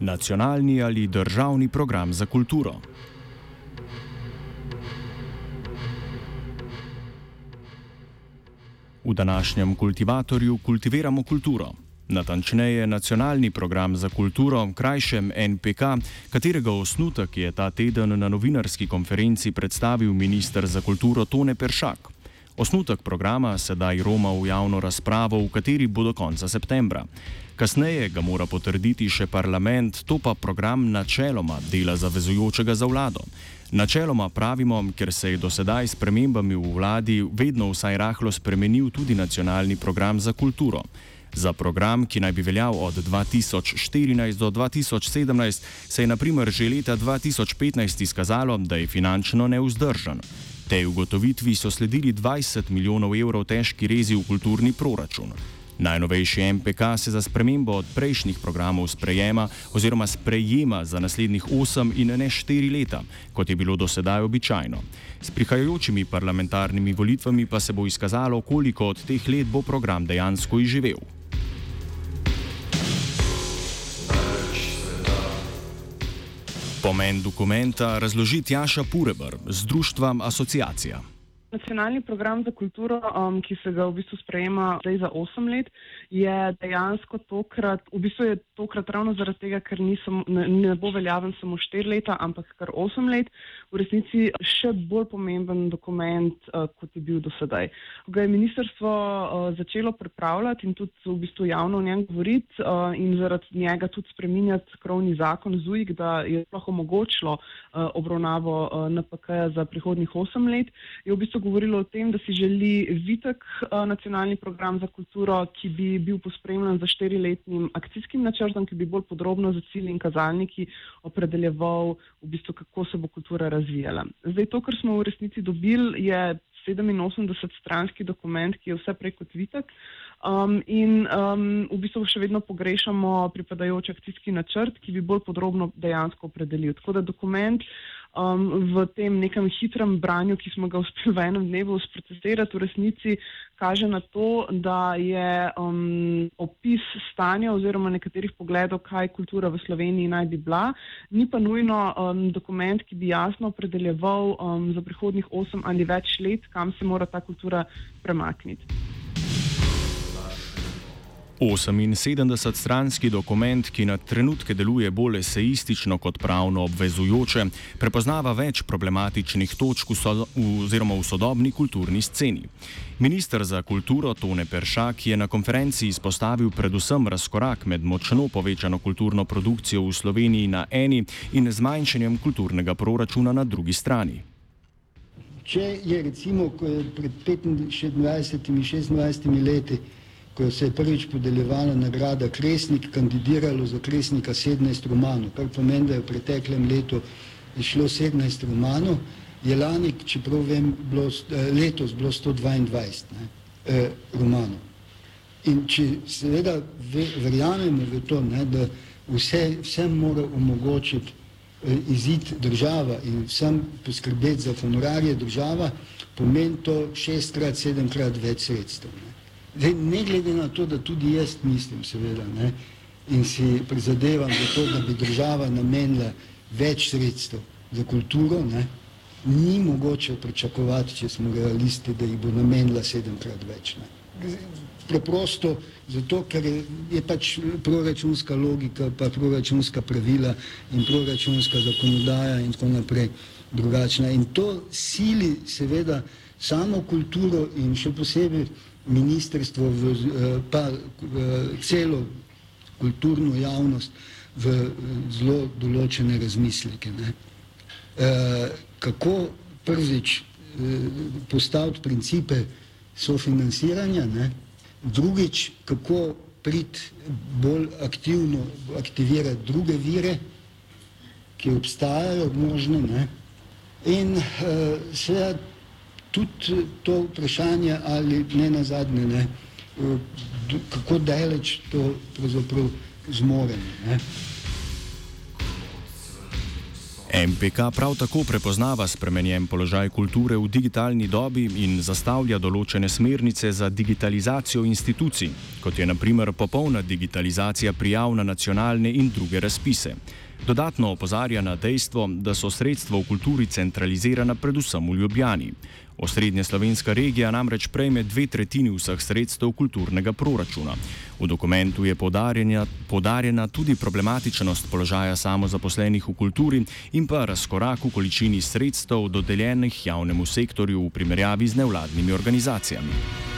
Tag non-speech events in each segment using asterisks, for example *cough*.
Nacionalni ali državni program za kulturo. V današnjem kultivatorju kultiviramo kulturo. Natančneje, nacionalni program za kulturo, krajšem NPK, katerega osnutek je ta teden na novinarski konferenci predstavil ministr za kulturo Tone Peršak. Osnutek programa sedaj roma v javno razpravo, v kateri bo do konca septembra. Kasneje ga mora potrditi še parlament, to pa program načeloma dela zavezujočega za vlado. Načeloma pravimo, ker se je do sedaj s premembami v vladi vedno vsaj rahlo spremenil tudi nacionalni program za kulturo. Za program, ki naj bi veljal od 2014 do 2017, se je naprimer že leta 2015 izkazalo, da je finančno neuzdržen. Tej ugotovitvi so sledili 20 milijonov evrov težki rezi v kulturni proračun. Najnovejši MPK se za spremembo od prejšnjih programov sprejema oziroma sprejema za naslednjih 8 in ne 4 leta, kot je bilo do sedaj običajno. S prihajajočimi parlamentarnimi volitvami pa se bo izkazalo, koliko od teh let bo program dejansko izživel. Pomen dokumenta razloži Tjaša Pureber z društvom Asociacija. Nacionalni program za kulturo, um, ki se ga v bistvu sprejema zdaj za 8 let, je dejansko tokrat, v bistvu je tokrat ravno zaradi tega, ker nisem, ne, ne bo veljaven samo 4 leta, ampak kar 8 let, v resnici še bolj pomemben dokument, uh, kot je bil do sedaj. Ga je ministrstvo uh, začelo pripravljati in tudi v bistvu javno o njem govoriti uh, in zaradi njega tudi spreminjati krovni zakon ZUIK, da je sploh omogočilo uh, obravnavo uh, NPK za prihodnih 8 let, je v bistvu govorilo o tem, da si želi vitek uh, nacionalni program za kulturo, ki bi bil pospremljen za štiriletnim akcijskim načrtom, ki bi bolj podrobno za cilji in kazalniki opredeljeval, v bistvu, kako se bo kultura razvijala. Zdaj, to, kar smo v resnici dobili, je 87 stranski dokument, ki je vse prej kot vitek. Um, in um, v bistvu še vedno pogrešamo pripadajoč akcijski načrt, ki bi bolj podrobno dejansko opredelil. Tako da dokument um, v tem nekem hitrem branju, ki smo ga uspeli v enem dnevu sprocesirati, v resnici kaže na to, da je um, opis stanja oziroma nekaterih pogledov, kaj kultura v Sloveniji naj bi bila, ni pa nujno um, dokument, ki bi jasno opredeljeval um, za prihodnih osem ali več let, kam se mora ta kultura premakniti. 78-stranski dokument, ki na trenutke deluje bolj eseistično kot pravno obvezujoče, prepoznava več problematičnih točk v, so, v, v sodobni kulturni sceni. Ministr za kulturo Tone Peršak je na konferenci izpostavil predvsem razkorak med močno povečano kulturno produkcijo v Sloveniji na eni in zmanjšanjem kulturnega proračuna na drugi strani. Če je recimo pred 25, 26 leti ko se je prvič podeljevala nagrada Kresnik, kandidiralo za Kresnika 17 romanov, kar pomeni, da je v preteklem letu išlo 17 romanov, je lani, čeprav vem, bilo, letos bilo 122 ne, eh, romanov. In če seveda ve, verjamemo v to, ne, da vse, vsem mora omogočiti eh, izid država in vsem poskrbeti za honorarje država, pomeni to šestkrat, sedemkrat več sredstev. Ne. Zdaj, ne glede na to, da tudi jaz mislim, seveda, ne, in si prizadevam za to, da bi država namenila več sredstev za kulturo, ne, ni mogoče pričakovati, če smo realisti, da jih bo namenila sedemkrat več. Ne. preprosto zato, ker je, je pač proračunska logika, pa proračunska pravila in proračunska zakonodaja in tako naprej drugačna. In to sili seveda samo kulturo in še posebej ministrstvo, v, pa v celo kulturno javnost v zelo določene razmisleke. Ne. Kako prvič postaviti principe sofinanciranja, ne. drugič, kako priti bolj aktivno, aktivirati druge vire, ki obstajajo možne. Ne. In e, seveda tudi to vprašanje, ali ne na zadnje, ne, kako daleč to pravzaprav zmoremo. Ne. MPK prav tako prepoznava spremenjen položaj kulture v digitalni dobi in zastavlja določene smernice za digitalizacijo institucij, kot je naprimer popolna digitalizacija prijav na nacionalne in druge razpise. Dodatno opozarja na dejstvo, da so sredstva v kulturi centralizirana predvsem v Ljubljani. Osrednja slovenska regija namreč prejme dve tretjini vseh sredstev kulturnega proračuna. V dokumentu je podarjena tudi problematičnost položaja samozaposlenih v kulturi in pa razkorak v količini sredstev dodeljenih javnemu sektorju v primerjavi z nevladnimi organizacijami.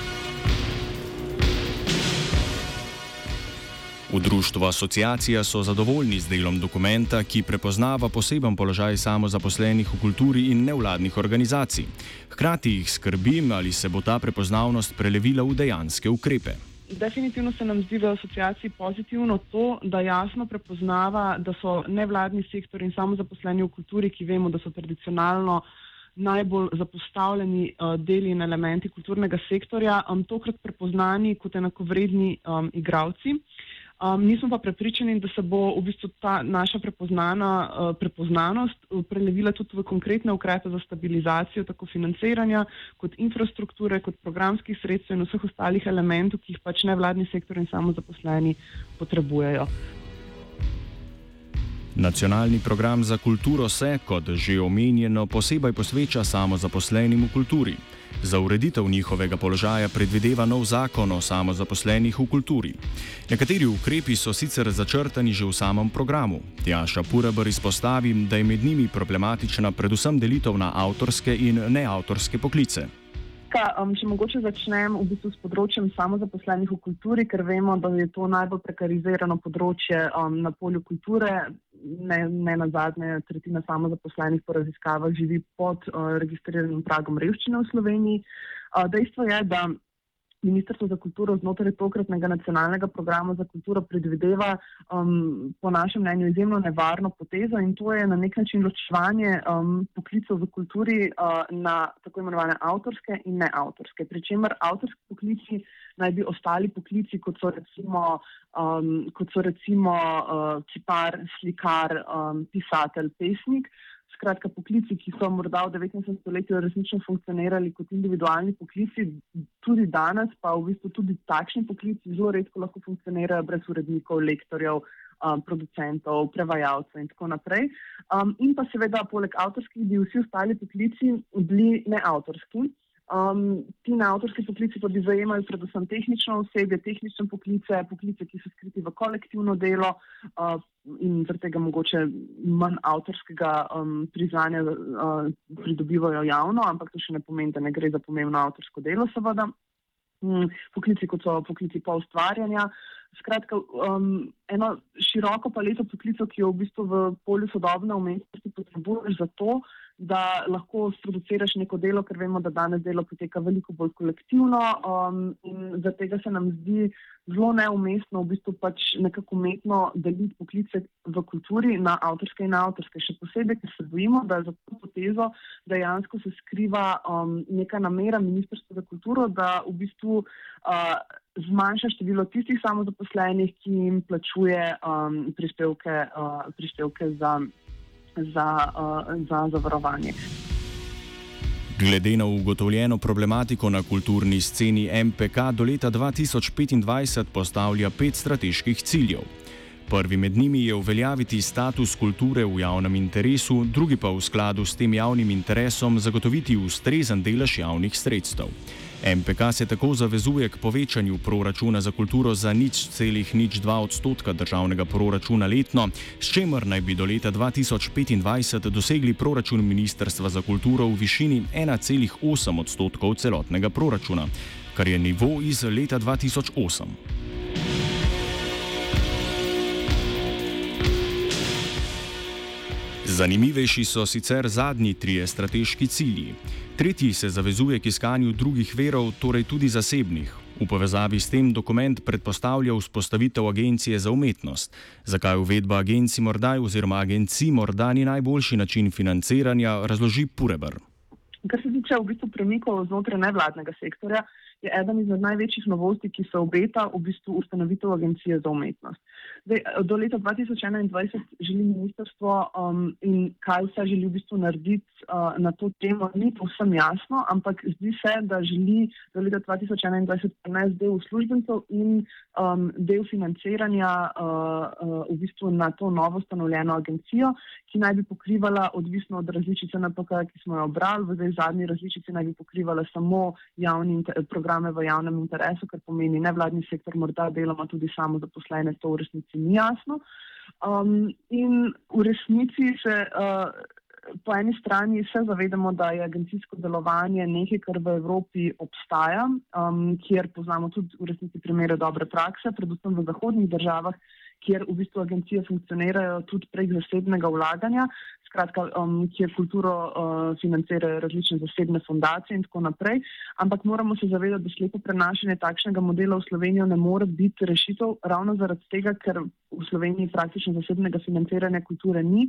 V društvu Asociacija so zadovoljni z delom dokumenta, ki prepoznava poseben položaj samozaposlenih v kulturi in nevladnih organizacij. Hkrati jih skrbi, ali se bo ta prepoznavnost prelevila v dejanske ukrepe. Definitivno se nam zdi v asociaciji pozitivno to, da jasno prepoznava, da so nevladni sektor in samozaposleni v kulturi, ki vemo, da so tradicionalno najbolj zapostavljeni uh, deli in elementi kulturnega sektorja, um, tokrat prepoznani kot enakovredni um, igravci. Um, nismo pa prepričani, da se bo v bistvu ta naša prepoznana, uh, prepoznanost uh, prelevila tudi v konkretne ukrepe za stabilizacijo tako financiranja kot infrastrukture, kot programskih sredstev in vseh ostalih elementov, ki jih pač nevladni sektor in samozaposleni potrebujejo. Nacionalni program za kulturo se, kot že omenjeno, posebej posveča samozaposlenim v kulturi. Za ureditev njihovega položaja predvideva nov zakon o samozaposlenih v kulturi. Nekateri ukrepi so sicer začrtani že v samem programu. Tjaša Purebr izpostavi, da je med njimi problematična predvsem delitev na avtorske in neavtorske poklice. Um, če mogoče začnem v bistvu s področjem samozaposlenih v kulturi, ker vemo, da je to najbolj prekarizirano področje um, na polju kulture ne, ne na zadnje, tretjina samozaposlenih po raziskavah živi pod uh, registriranim pragom revščine v Sloveniji. Uh, dejstvo je, da Ministrstvo za kulturo znotraj tokratnega nacionalnega programa za kulturo predvideva, um, po našem mnenju, izjemno nevarno potezo in to je na nek način ločevanje um, poklicov v kulturi uh, na tako imenovane avtorske in neavtorske. Pričemer avtorski poklici naj bi ostali poklici, kot so recimo, um, kot so recimo uh, kipar, slikar, um, pisatelj, pesnik. Skratka, poklici, ki so morda v 19. stoletju resnično funkcionirali kot individualni poklici, tudi danes, pa v bistvu tudi takšni poklici zelo redko lahko funkcionirajo brez urednikov, lektorjev, um, producentov, prevajalcev in tako naprej. Um, in pa seveda, poleg avtorskih, bi vsi ostali poklici bili neavtorski. Um, ti na avtorski poklici pa bi zajemali predvsem tehnično osebje, tehnične poklice, poklice, ki so skriti v kolektivno delo uh, in zaradi tega mogoče manj avtorskega um, priznanja uh, pridobivajo javno, ampak to še ne pomeni, da ne gre za pomembno avtorsko delo, seveda. Um, poklici, kot so poklici pa ustvarjanja. Skratka, um, eno široko paleto poklicov, ki jo v bistvu v polju sodobne umetnosti potrebuješ za to, da lahko sproduciraš neko delo, ker vemo, da danes delo poteka veliko bolj kolektivno. Um, in zaradi tega se nam zdi zelo neumestno, v bistvu pač nekako umetno deliti poklice v kulturi na avtorske in avtorske. Še posebej, ker se bojimo, da za to potezo dejansko se skriva um, neka namera Ministrstva za kulturo, da v bistvu. Uh, Zmanjša število tistih samozaposlenih, ki jim plačuje um, prispevke, uh, prispevke za za, uh, za zavarovanje. Glede na ugotovljeno problematiko na kulturni sceni MPK do leta 2025 postavlja pet strateških ciljev. Prvi med njimi je uveljaviti status kulture v javnem interesu, drugi pa v skladu s tem javnim interesom zagotoviti ustrezen delež javnih sredstev. MPK se tako zavezuje k povečanju proračuna za kulturo za nič celih nič dva odstotka državnega proračuna letno, s čemer naj bi do leta 2025 dosegli proračun Ministrstva za kulturo v višini 1,8 odstotkov celotnega proračuna, kar je nivo iz leta 2008. Zanimivejši so sicer zadnji trije strateški cilji. Tretji se zavezuje k iskanju drugih verov, torej tudi zasebnih. V povezavi s tem dokument predpostavlja vzpostavitev agencije za umetnost. Zakaj uvedba agencij morda oziroma agencij morda ni najboljši način financiranja, razloži Pureber. Kar se tiče v bistvu premikov znotraj nevladnega sektorja, je eden izmed največjih novosti, ki se obeta v bistvu ustanovitev agencije za umetnost. Do leta 2021 želi ministrstvo um, in kaj vse želi v bistvu narediti uh, na to temo, ni povsem jasno, ampak zdi se, da želi do leta 2021 prenesti del uslužbencev in um, del financiranja uh, uh, v bistvu na to novo ustanovljeno agencijo, ki naj bi pokrivala, odvisno od različice NPK, ki smo jo obrali, v zdaj zadnji različici naj bi pokrivala samo javni programe v javnem interesu, kar pomeni nevladni sektor, morda deloma tudi samo zaposlene, to v resnici ni jasno. Um, in v resnici se uh, po eni strani se zavedamo, da je agencijsko delovanje nekaj, kar v Evropi obstaja, um, kjer poznamo tudi v resnici primere dobre prakse, predvsem v zahodnih državah, kjer v bistvu agencije funkcionirajo tudi prek zasebnega vlaganja, skratka, um, kjer kulturo uh, financirajo različne zasebne fundacije in tako naprej. Ampak moramo se zavedati, da slepo prenašanje takšnega modela v Slovenijo ne more biti rešitev ravno zaradi tega, ker v Sloveniji praktično zasebnega financiranja kulture ni.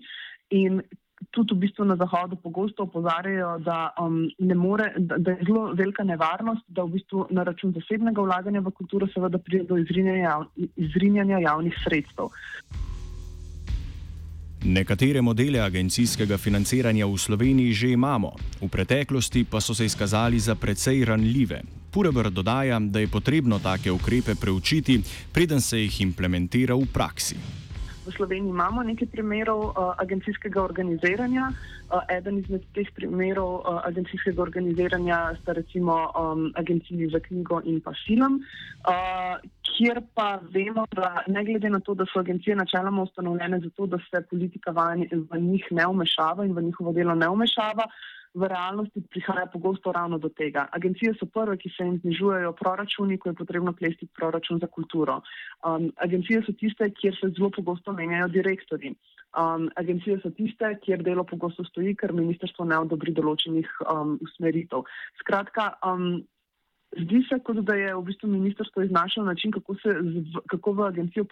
In tudi v bistvu na Zahodu pogosto opozarjajo, da, um, more, da, da je zelo velika nevarnost, da v bistvu na račun zasebnega vlaganja v kulturo seveda pride do izrinjanja, izrinjanja javnih sredstev. Nekatere modele agencijskega financiranja v Sloveniji že imamo, v preteklosti pa so se izkazali za precej ranljive. Purebr dodaja, da je potrebno take ukrepe preučiti, preden se jih implementira v praksi. V Sloveniji imamo nekaj primerov uh, agencijskega organiziranja. Uh, eden izmed teh primerov uh, agencijskega organiziranja sta recimo um, agenciji za knjigo in pa film, uh, kjer pa vemo, da ne glede na to, da so agencije načeloma ustanovljene zato, da se politika v njih ne umešava in v njihovo delo ne umešava, v realnosti prihaja pogosto ravno do tega. Agencije so prve, ki se jim znižujejo proračuni, ko je potrebno klestiti proračun za kulturo. Um, agencije so tiste, kjer se zelo pogosto menjajo direktori. Um, agencije so tiste, kjer delo pogosto stoji, ker ministrstvo ne odobri določenih um, usmeritev. Skratka, um, Zdi se, kot da je v bistvu ministrstvo iznašlo način, kako, se, kako v agencijo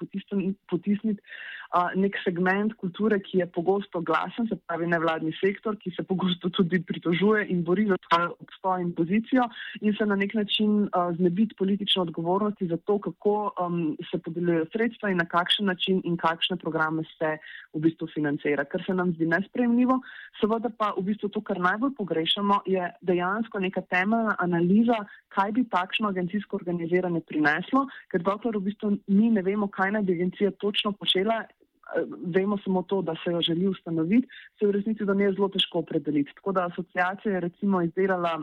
potisniti uh, nek segment kulture, ki je pogosto glasen, se pravi nevladni sektor, ki se pogosto tudi pritožuje in bori za svojo obstoj in pozicijo in se na nek način uh, znebiti politične odgovornosti za to, kako um, se podeljujejo sredstva in na kakšen način in kakšne programe se v bistvu financira, kar se nam zdi nespremljivo. Seveda pa v bistvu to, kar najbolj pogrešamo, je dejansko neka temeljna analiza, kaj bi takšno agencijsko organiziranje prineslo, ker dokler v bistvu mi ne vemo, kaj naj bi agencija točno počela, eh, vemo samo to, da se jo želi ustanoviti, se v resnici do nje zelo težko opredeliti. Tako da asociacija je recimo izdelala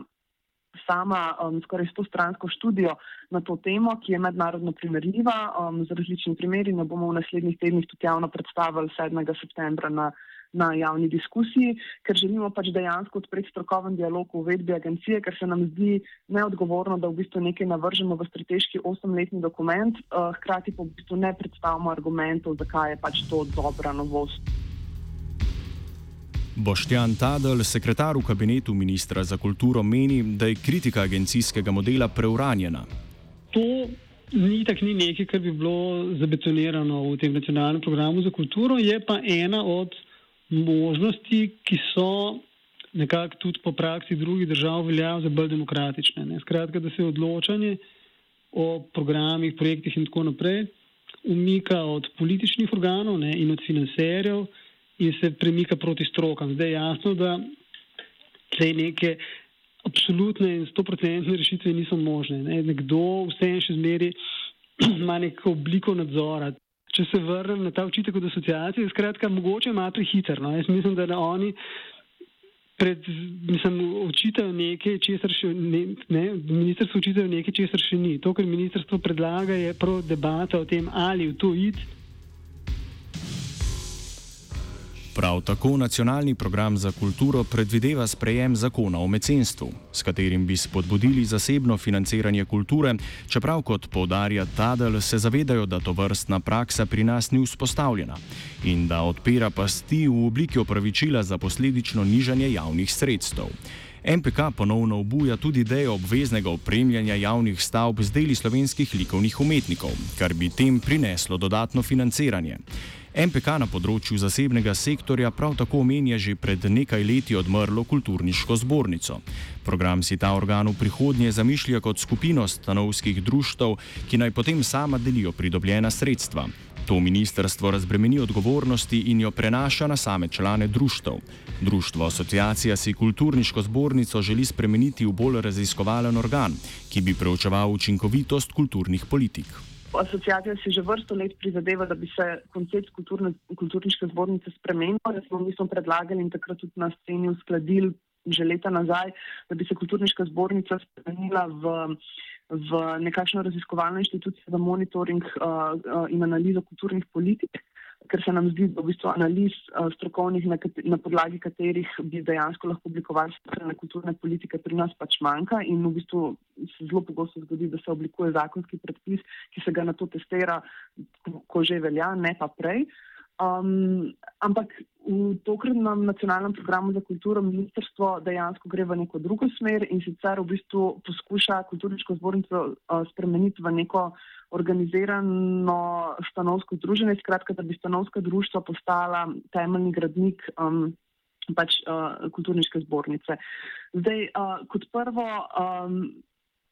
sama um, skoraj sto stransko študijo na to temo, ki je mednarodno primerljiva um, z različnimi primeri. Ne bomo v naslednjih tednih tudi javno predstavili 7. septembra na na javni diskusiji, ker želimo pač dejansko odpreti strokoven dialog v uvedbi agencije, ker se nam zdi neodgovorno, da v bistvu nekaj navržemo v strateški osemletni dokument, uh, hkrati pa v bistvu ne predstavimo argumentov, zakaj je pač to dobra novost. Boštjan Tadel, sekretar v kabinetu ministra za kulturo, meni, da je kritika agencijskega modela preuranjena. To ni tako ni nekaj, kar bi bilo zabetonirano v tem nacionalnem programu za kulturo, je pa ena od možnosti, ki so nekako tudi po praksi drugih držav veljajo za bolj demokratične. Ne. Skratka, da se odločanje o programih, projektih in tako naprej umika od političnih organov ne, in od financerjev in se premika proti strokam. Zdaj je jasno, da te neke absolutne in stoprocentne rešitve niso možne. Ne. Nekdo vse še zmeri *clears throat* ima neko obliko nadzora če se vrnem na ta očitek od asociacije, skratka, mogoče malo prehiter. No? Jaz mislim, da oni pred, mislim, očitajo nekaj, česar še ne, ne, ministrstvo očitajo nekaj, česar še ni. To, kar ministrstvo predlaga, je prav debata o tem, ali v to id. Prav tako nacionalni program za kulturo predvideva sprejem zakona o mecenstvu, s katerim bi spodbudili zasebno financiranje kulture, čeprav kot povdarja Tadel, se zavedajo, da to vrstna praksa pri nas ni vzpostavljena in da odpira pasti v obliki opravičila za posledično nižanje javnih sredstev. MPK ponovno obuja tudi idejo obveznega opremljanja javnih stavb z deli slovenskih likovnih umetnikov, kar bi tem prineslo dodatno financiranje. MPK na področju zasebnega sektorja prav tako omenja že pred nekaj leti odmrlo kulturniško zbornico. Program si ta organ v prihodnje zamišlja kot skupino stanovskih društv, ki naj potem sama delijo pridobljena sredstva. To ministrstvo razbremeni odgovornosti in jo prenaša na same člane društv. Društvo Asociacija si kulturniško zbornico želi spremeniti v bolj raziskovalen organ, ki bi preučeval učinkovitost kulturnih politik. Asociacija si že vrsto let prizadeva, da bi se koncept kulturne, kulturniške zbornice spremenil. Smo, mi smo predlagali in takrat tudi na sceni uskladili že leta nazaj, da bi se kulturniška zbornica spremenila v, v nekakšno raziskovalno inštitucijo za monitoring uh, uh, in analizo kulturnih politik ker se nam zdi, da v bistvu analiz uh, strokovnih, na, na podlagi katerih bi dejansko lahko oblikovali strane kulturne politike, pri nas pač manjka in v bistvu se zelo pogosto zgodi, da se oblikuje zakonski predpis, ki se ga na to testira, ko že velja, ne pa prej. Um, ampak v tokratnem nacionalnem programu za kulturo ministrstvo dejansko gre v neko drugo smer in sicer v bistvu poskuša kulturniško zbornico spremeniti v neko organizirano stanovsko združenje, skratka, da bi stanovska društva postala temeljni gradnik um, pač, uh, kulturniške zbornice. Zdaj, uh, kot prvo, um,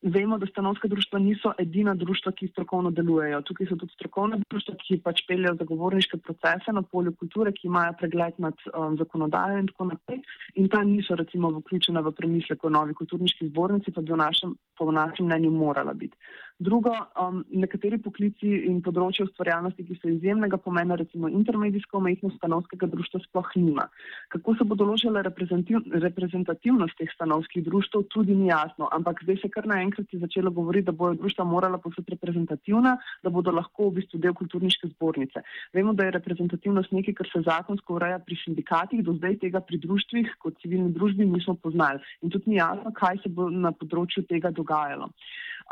Vemo, da stanovska društva niso edina društva, ki strokovno delujejo. Tukaj so tudi strokovne društva, ki pač peljejo zagovorniške procese na polju kulture, ki imajo pregled nad um, zakonodajo in tako naprej. In ta niso recimo vključena v premislek o novi kulturniški zbornici, pa bi v našem, po našem mnenju morala biti. Drugo, um, nekateri poklici in področje ustvarjalnosti, ki so izjemnega pomena, recimo intermedijska umetnost, stanovskega društva sploh nima. Kako se bo določila reprezentativ, reprezentativnost teh stanovskih društv, tudi ni jasno, ampak zdaj se kar naenkrat enkrat je začelo govoriti, da bodo društva morala postati reprezentativna, da bodo lahko v bistvu del kulturniške zbornice. Vemo, da je reprezentativnost nekaj, kar se zakonsko ureja pri sindikatih, do zdaj tega pri društvih kot civilni družbi nismo poznali in tudi ni jasno, kaj se bo na področju tega dogajalo.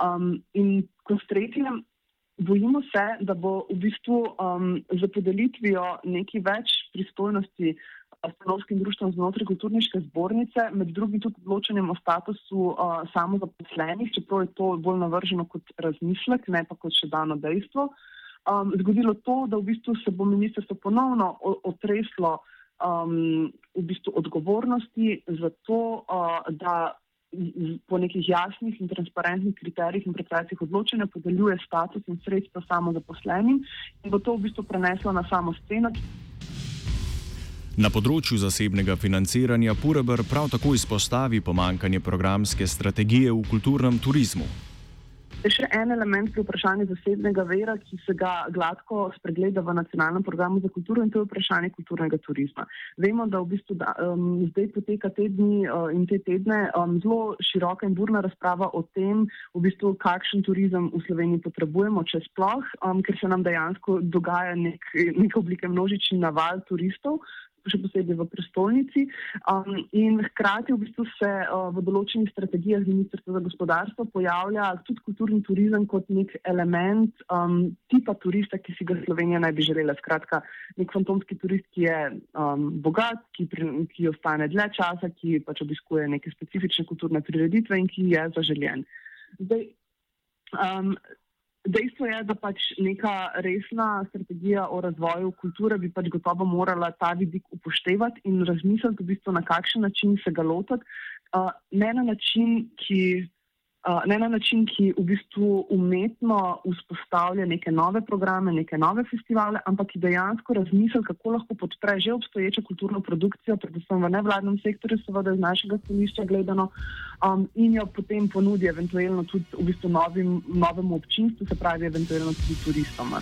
Um, in kot tretje, bojimo se, da bo v bistvu um, za podelitvijo nekaj več pristojnosti stanovskim društvom znotraj kulturniške zbornice, med drugim tudi odločanjem o statusu uh, samozaposlenih, čeprav je to bolj navrženo kot razmislek, ne pa kot še dano dejstvo. Um, zgodilo to, da v bistvu se bo ministrstvo ponovno otreslo um, v bistvu odgovornosti za to, uh, da po nekih jasnih in transparentnih kriterijih in procesih odločanja podeljuje status in sredstva samozaposlenim in bo to v bistvu preneslo na samo sceno. Na področju zasebnega financiranja Pureber prav tako izpostavi pomankanje programske strategije v kulturnem turizmu. Je še en element pri vprašanju zasebnega vera, ki se ga gladko spregleda v nacionalnem programu za kulturo in to je vprašanje kulturnega turizma. Vemo, da v bistvu da, um, zdaj poteka te dni uh, in te tedne um, zelo široka in burna razprava o tem, v bistvu, kakšen turizem v Sloveniji potrebujemo, če sploh, um, ker se nam dejansko dogaja nek, nek oblike množični naval turistov še posebej v prestolnici. Um, in hkrati v bistvu se uh, v določenih strategijah Ministrstva za gospodarstvo pojavlja tudi kulturni turizem kot nek element um, tipa turista, ki si ga Slovenija naj bi želela. Skratka, nek fantomski turist, ki je um, bogat, ki, pri, ki ostane dlje časa, ki pač obiskuje neke specifične kulturne prireditve in ki je zaželjen. Zdaj, um, Dejstvo je, da pač neka resna strategija o razvoju kulture bi pač gotovo morala ta vidik upoštevati in razmisliti, v bistvu, na kakšen način se ga lotiti. Uh, ne na način, ki ne na način, ki v bistvu umetno vzpostavlja neke nove programe, neke nove festivale, ampak ki dejansko razmisli, kako lahko podpre že obstoječo kulturno produkcijo, predvsem v nevladnem sektorju, seveda iz našega stališča gledano, um, in jo potem ponudi eventualno tudi v bistvu novim, novemu občinstvu, se pravi eventualno tudi turistom.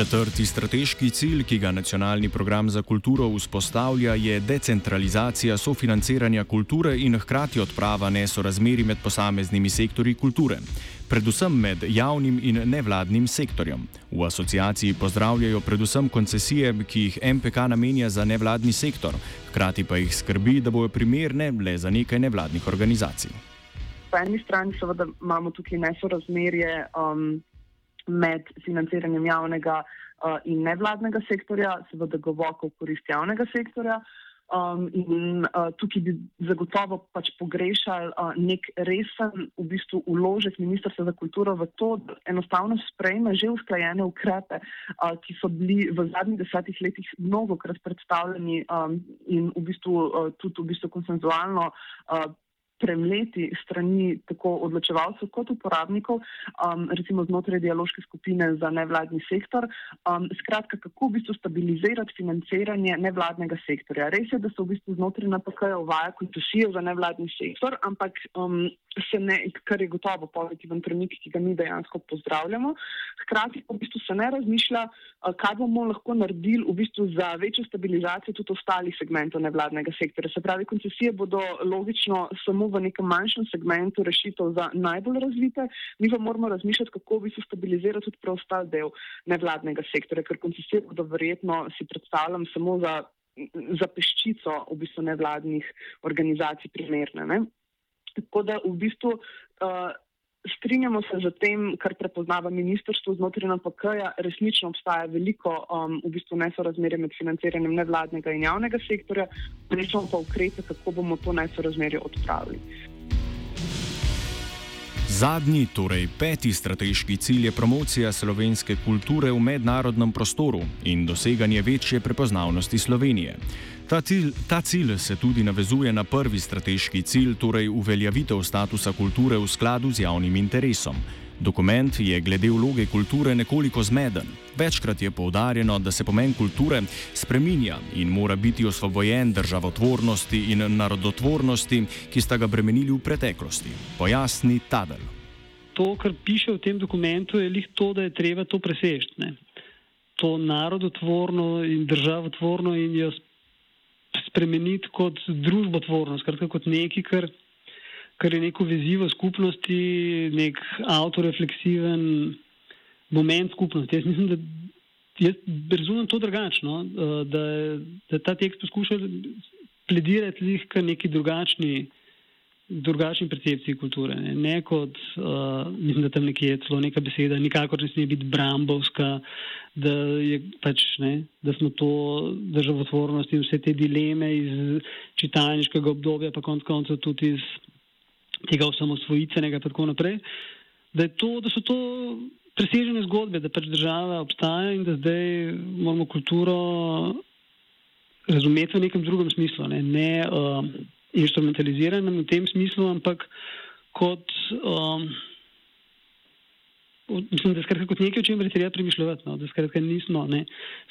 Četrti strateški cilj, ki ga nacionalni program za kulturo vzpostavlja, je decentralizacija sofinanciranja kulture in hkrati odprava nesorazmeri med posameznimi sektorji kulture, predvsem med javnim in nevladnim sektorjem. V asociaciji pozdravljajo predvsem koncesije, ki jih MPK namenja za nevladni sektor, hkrati pa jih skrbi, da bojo primerne le za nekaj nevladnih organizacij. Po eni strani seveda imamo tukaj nesorazmerje. Um, med financiranjem javnega uh, in nevladnega sektorja, seveda globoko v korist javnega sektorja. Um, in uh, tukaj bi zagotovo pač pogrešali uh, nek resen v bistvu uložek Ministrstva za kulturo v to, da enostavno sprejme že usklajene ukrepe, uh, ki so bili v zadnjih desetih letih mnogo krat predstavljeni um, in v bistvu uh, tudi v bistvu konsenzualno uh, premleti strani tako odločevalcev kot uporabnikov, um, recimo znotraj dialoške skupine za nevladni sektor. Um, skratka, kako v bistvu stabilizirati financiranje nevladnega sektorja. Res je, da se v bistvu znotraj NPK uvaja koncesije za nevladni sektor, ampak um, se ne, kar je gotovo pozitiven premik, ki ga mi dejansko pozdravljamo. Hkrati pa v bistvu se ne razmišlja, uh, kaj bomo lahko naredili v bistvu za večjo stabilizacijo tudi ostalih segmentov nevladnega sektorja. Se pravi, koncesije bodo logično samo v nekem manjšem segmentu rešitev za najbolj razvite, mi pa moramo razmišljati, kako bi se stabilizirali tudi preostal del nevladnega sektorja, ker koncesije bodo verjetno, si predstavljam, samo za, za peščico v bistvu nevladnih organizacij primerne. Ne? Tako da v bistvu. Uh, Strinjamo se z tem, kar prepoznava ministrstvo znotraj NPK-ja. Resnično obstaja veliko um, v bistvu nesorazmerje med financiranjem nevladnega in javnega sektorja, rečemo pa ukrepe, kako bomo to nesorazmerje odpravili. Zadnji, torej peti strateški cilj je promocija slovenske kulture v mednarodnem prostoru in doseganje večje prepoznavnosti Slovenije. Ta cilj, ta cilj se tudi navezuje na prvi strateški cilj, torej uveljavitev statusa kulture v skladu z javnim interesom. Dokument je glede vloge kulture nekoliko zmeden. Večkrat je poudarjeno, da se pomen kulture spreminja in mora biti osvobojen državotvornosti in narodotvornosti, ki sta ga bremenili v preteklosti. Pojasni Tadel. To, kar piše v tem dokumentu, je lih to, da je treba to presežiti. To narodotvorno in državotvorno in jo spremeniti kot družbotvorno, skratka kot nekaj, kar, kar je neko vezivo skupnosti, nek autorefleksiven moment skupnosti. Jaz mislim, da jaz razumem to drugačno, da, da ta tekst poskuša pledirati k neki drugačni. Drugačni percepciji kulture. Ne, ne kot, uh, mislim, da tam nekje je celo neka beseda, nikakor ne sme biti brambovska, da, je, pač, ne, da smo to državotvornost in vse te dileme iz čitalniškega obdobja, pa konc koncev tudi iz tega osamosvojitvenega in tako naprej, da, to, da so to presežene zgodbe, da pač država obstaja in da zdaj moramo kulturo razumeti v nekem drugem smislu. Ne, ne, uh, instrumentaliziranem v tem smislu, ampak kot, um, mislim, da skratka kot nekaj, o čemer je treba premišljati, no, da skratka nismo, ne.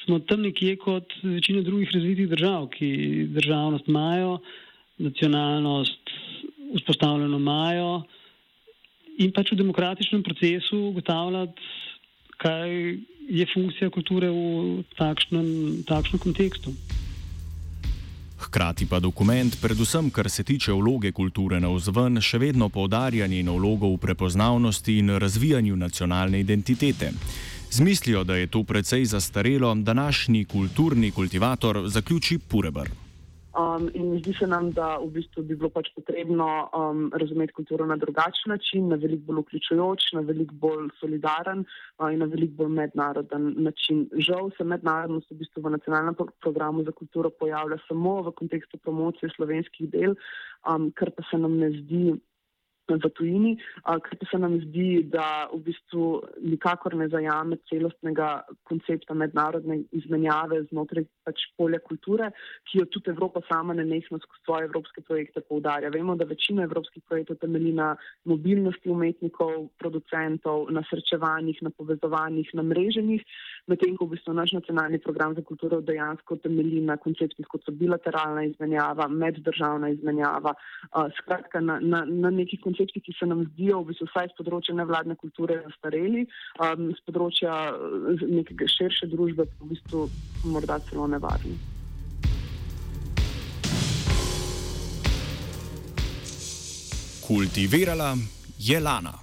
Smo tam nekje kot večina drugih razvitih držav, ki državnost imajo, nacionalnost vzpostavljeno imajo in pač v demokratičnem procesu ugotavljati, kaj je funkcija kulture v takšnem, takšnem kontekstu. Hkrati pa dokument, predvsem kar se tiče vloge kulture na vzven, še vedno poudarja njeno vlogo v prepoznavnosti in razvijanju nacionalne identitete. Z mislijo, da je to precej zastarelo, današnji kulturni kultivator zaključi Pureber. Um, in zdi se nam, da v bistvu bi bilo pač potrebno um, razumeti kulturo na drugačen način, na veliko bolj vključujoč, na veliko bolj solidaren uh, in na veliko bolj mednaroden način. Žal se mednarodnost v bistvu v nacionalnem programu za kulturo pojavlja samo v kontekstu promocije slovenskih del, um, kar pa se nam ne zdi v tujini, pa se nam zdi, da v bistvu nikakor ne zajame celostnega koncepta mednarodne izmenjave znotraj pač polja kulture, ki jo tudi Evropa sama nenehno skozi svoje evropske projekte poudarja. Vemo, da večina evropskih projektov temelji na mobilnosti umetnikov, producentov, na srečevanjih, na povezovanjih, na mreženjih, medtem ko v bistvu naš nacionalni program za kulturo dejansko temelji na konceptih, kot so bilateralna izmenjava, meddržavna izmenjava, skratka na, na, na nekih konceptih, koncepti, ki se nam zdijo, v bistvu vsaj z področja nevladne kulture, zastareli, um, z področja nekega širše družbe pa v bistvu morda celo nevarni. Kultivirala je Lana.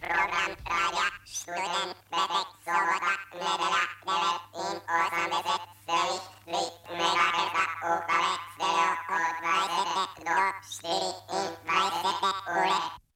Program kuten vetet, soluta, nedelä, nevet, in osan veset, selis, li, megakesta, uhkavet, stereo, oot, väisette, do, stili, in, väisette, ure.